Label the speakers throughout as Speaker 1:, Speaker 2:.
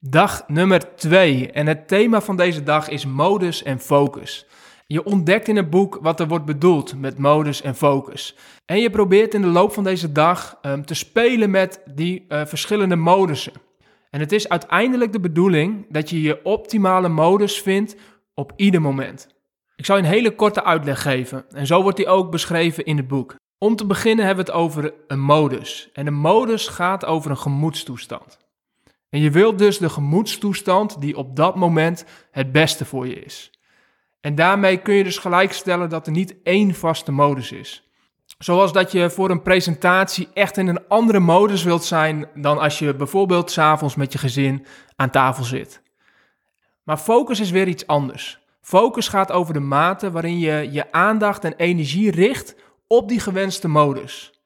Speaker 1: Dag nummer 2 en het thema van deze dag is modus en focus. Je ontdekt in het boek wat er wordt bedoeld met modus en focus. En je probeert in de loop van deze dag um, te spelen met die uh, verschillende modussen. En het is uiteindelijk de bedoeling dat je je optimale modus vindt op ieder moment. Ik zal je een hele korte uitleg geven en zo wordt die ook beschreven in het boek. Om te beginnen hebben we het over een modus. En een modus gaat over een gemoedstoestand. En je wilt dus de gemoedstoestand die op dat moment het beste voor je is. En daarmee kun je dus gelijkstellen dat er niet één vaste modus is. Zoals dat je voor een presentatie echt in een andere modus wilt zijn dan als je bijvoorbeeld s'avonds met je gezin aan tafel zit. Maar focus is weer iets anders. Focus gaat over de mate waarin je je aandacht en energie richt op die gewenste modus.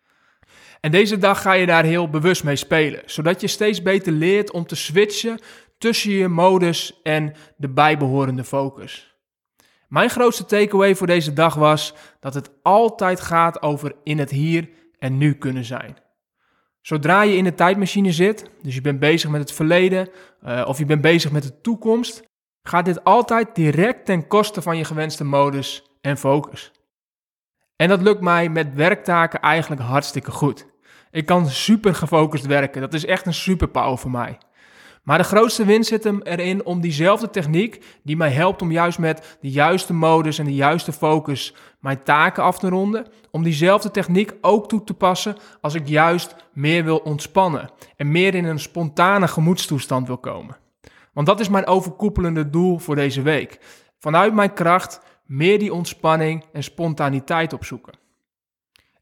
Speaker 1: En deze dag ga je daar heel bewust mee spelen, zodat je steeds beter leert om te switchen tussen je modus en de bijbehorende focus. Mijn grootste takeaway voor deze dag was dat het altijd gaat over in het hier en nu kunnen zijn. Zodra je in de tijdmachine zit, dus je bent bezig met het verleden uh, of je bent bezig met de toekomst, gaat dit altijd direct ten koste van je gewenste modus en focus. En dat lukt mij met werktaken eigenlijk hartstikke goed. Ik kan super gefocust werken. Dat is echt een superpower voor mij. Maar de grootste winst zit hem erin om diezelfde techniek, die mij helpt om juist met de juiste modus en de juiste focus mijn taken af te ronden, om diezelfde techniek ook toe te passen als ik juist meer wil ontspannen en meer in een spontane gemoedstoestand wil komen. Want dat is mijn overkoepelende doel voor deze week. Vanuit mijn kracht meer die ontspanning en spontaniteit opzoeken.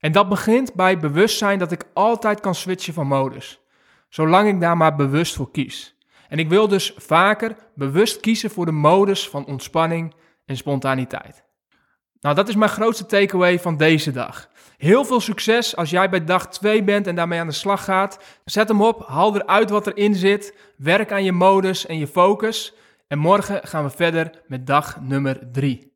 Speaker 1: En dat begint bij bewustzijn dat ik altijd kan switchen van modus, zolang ik daar maar bewust voor kies. En ik wil dus vaker bewust kiezen voor de modus van ontspanning en spontaniteit. Nou, dat is mijn grootste takeaway van deze dag. Heel veel succes als jij bij dag 2 bent en daarmee aan de slag gaat. Zet hem op, haal eruit wat erin zit, werk aan je modus en je focus. En morgen gaan we verder met dag nummer 3.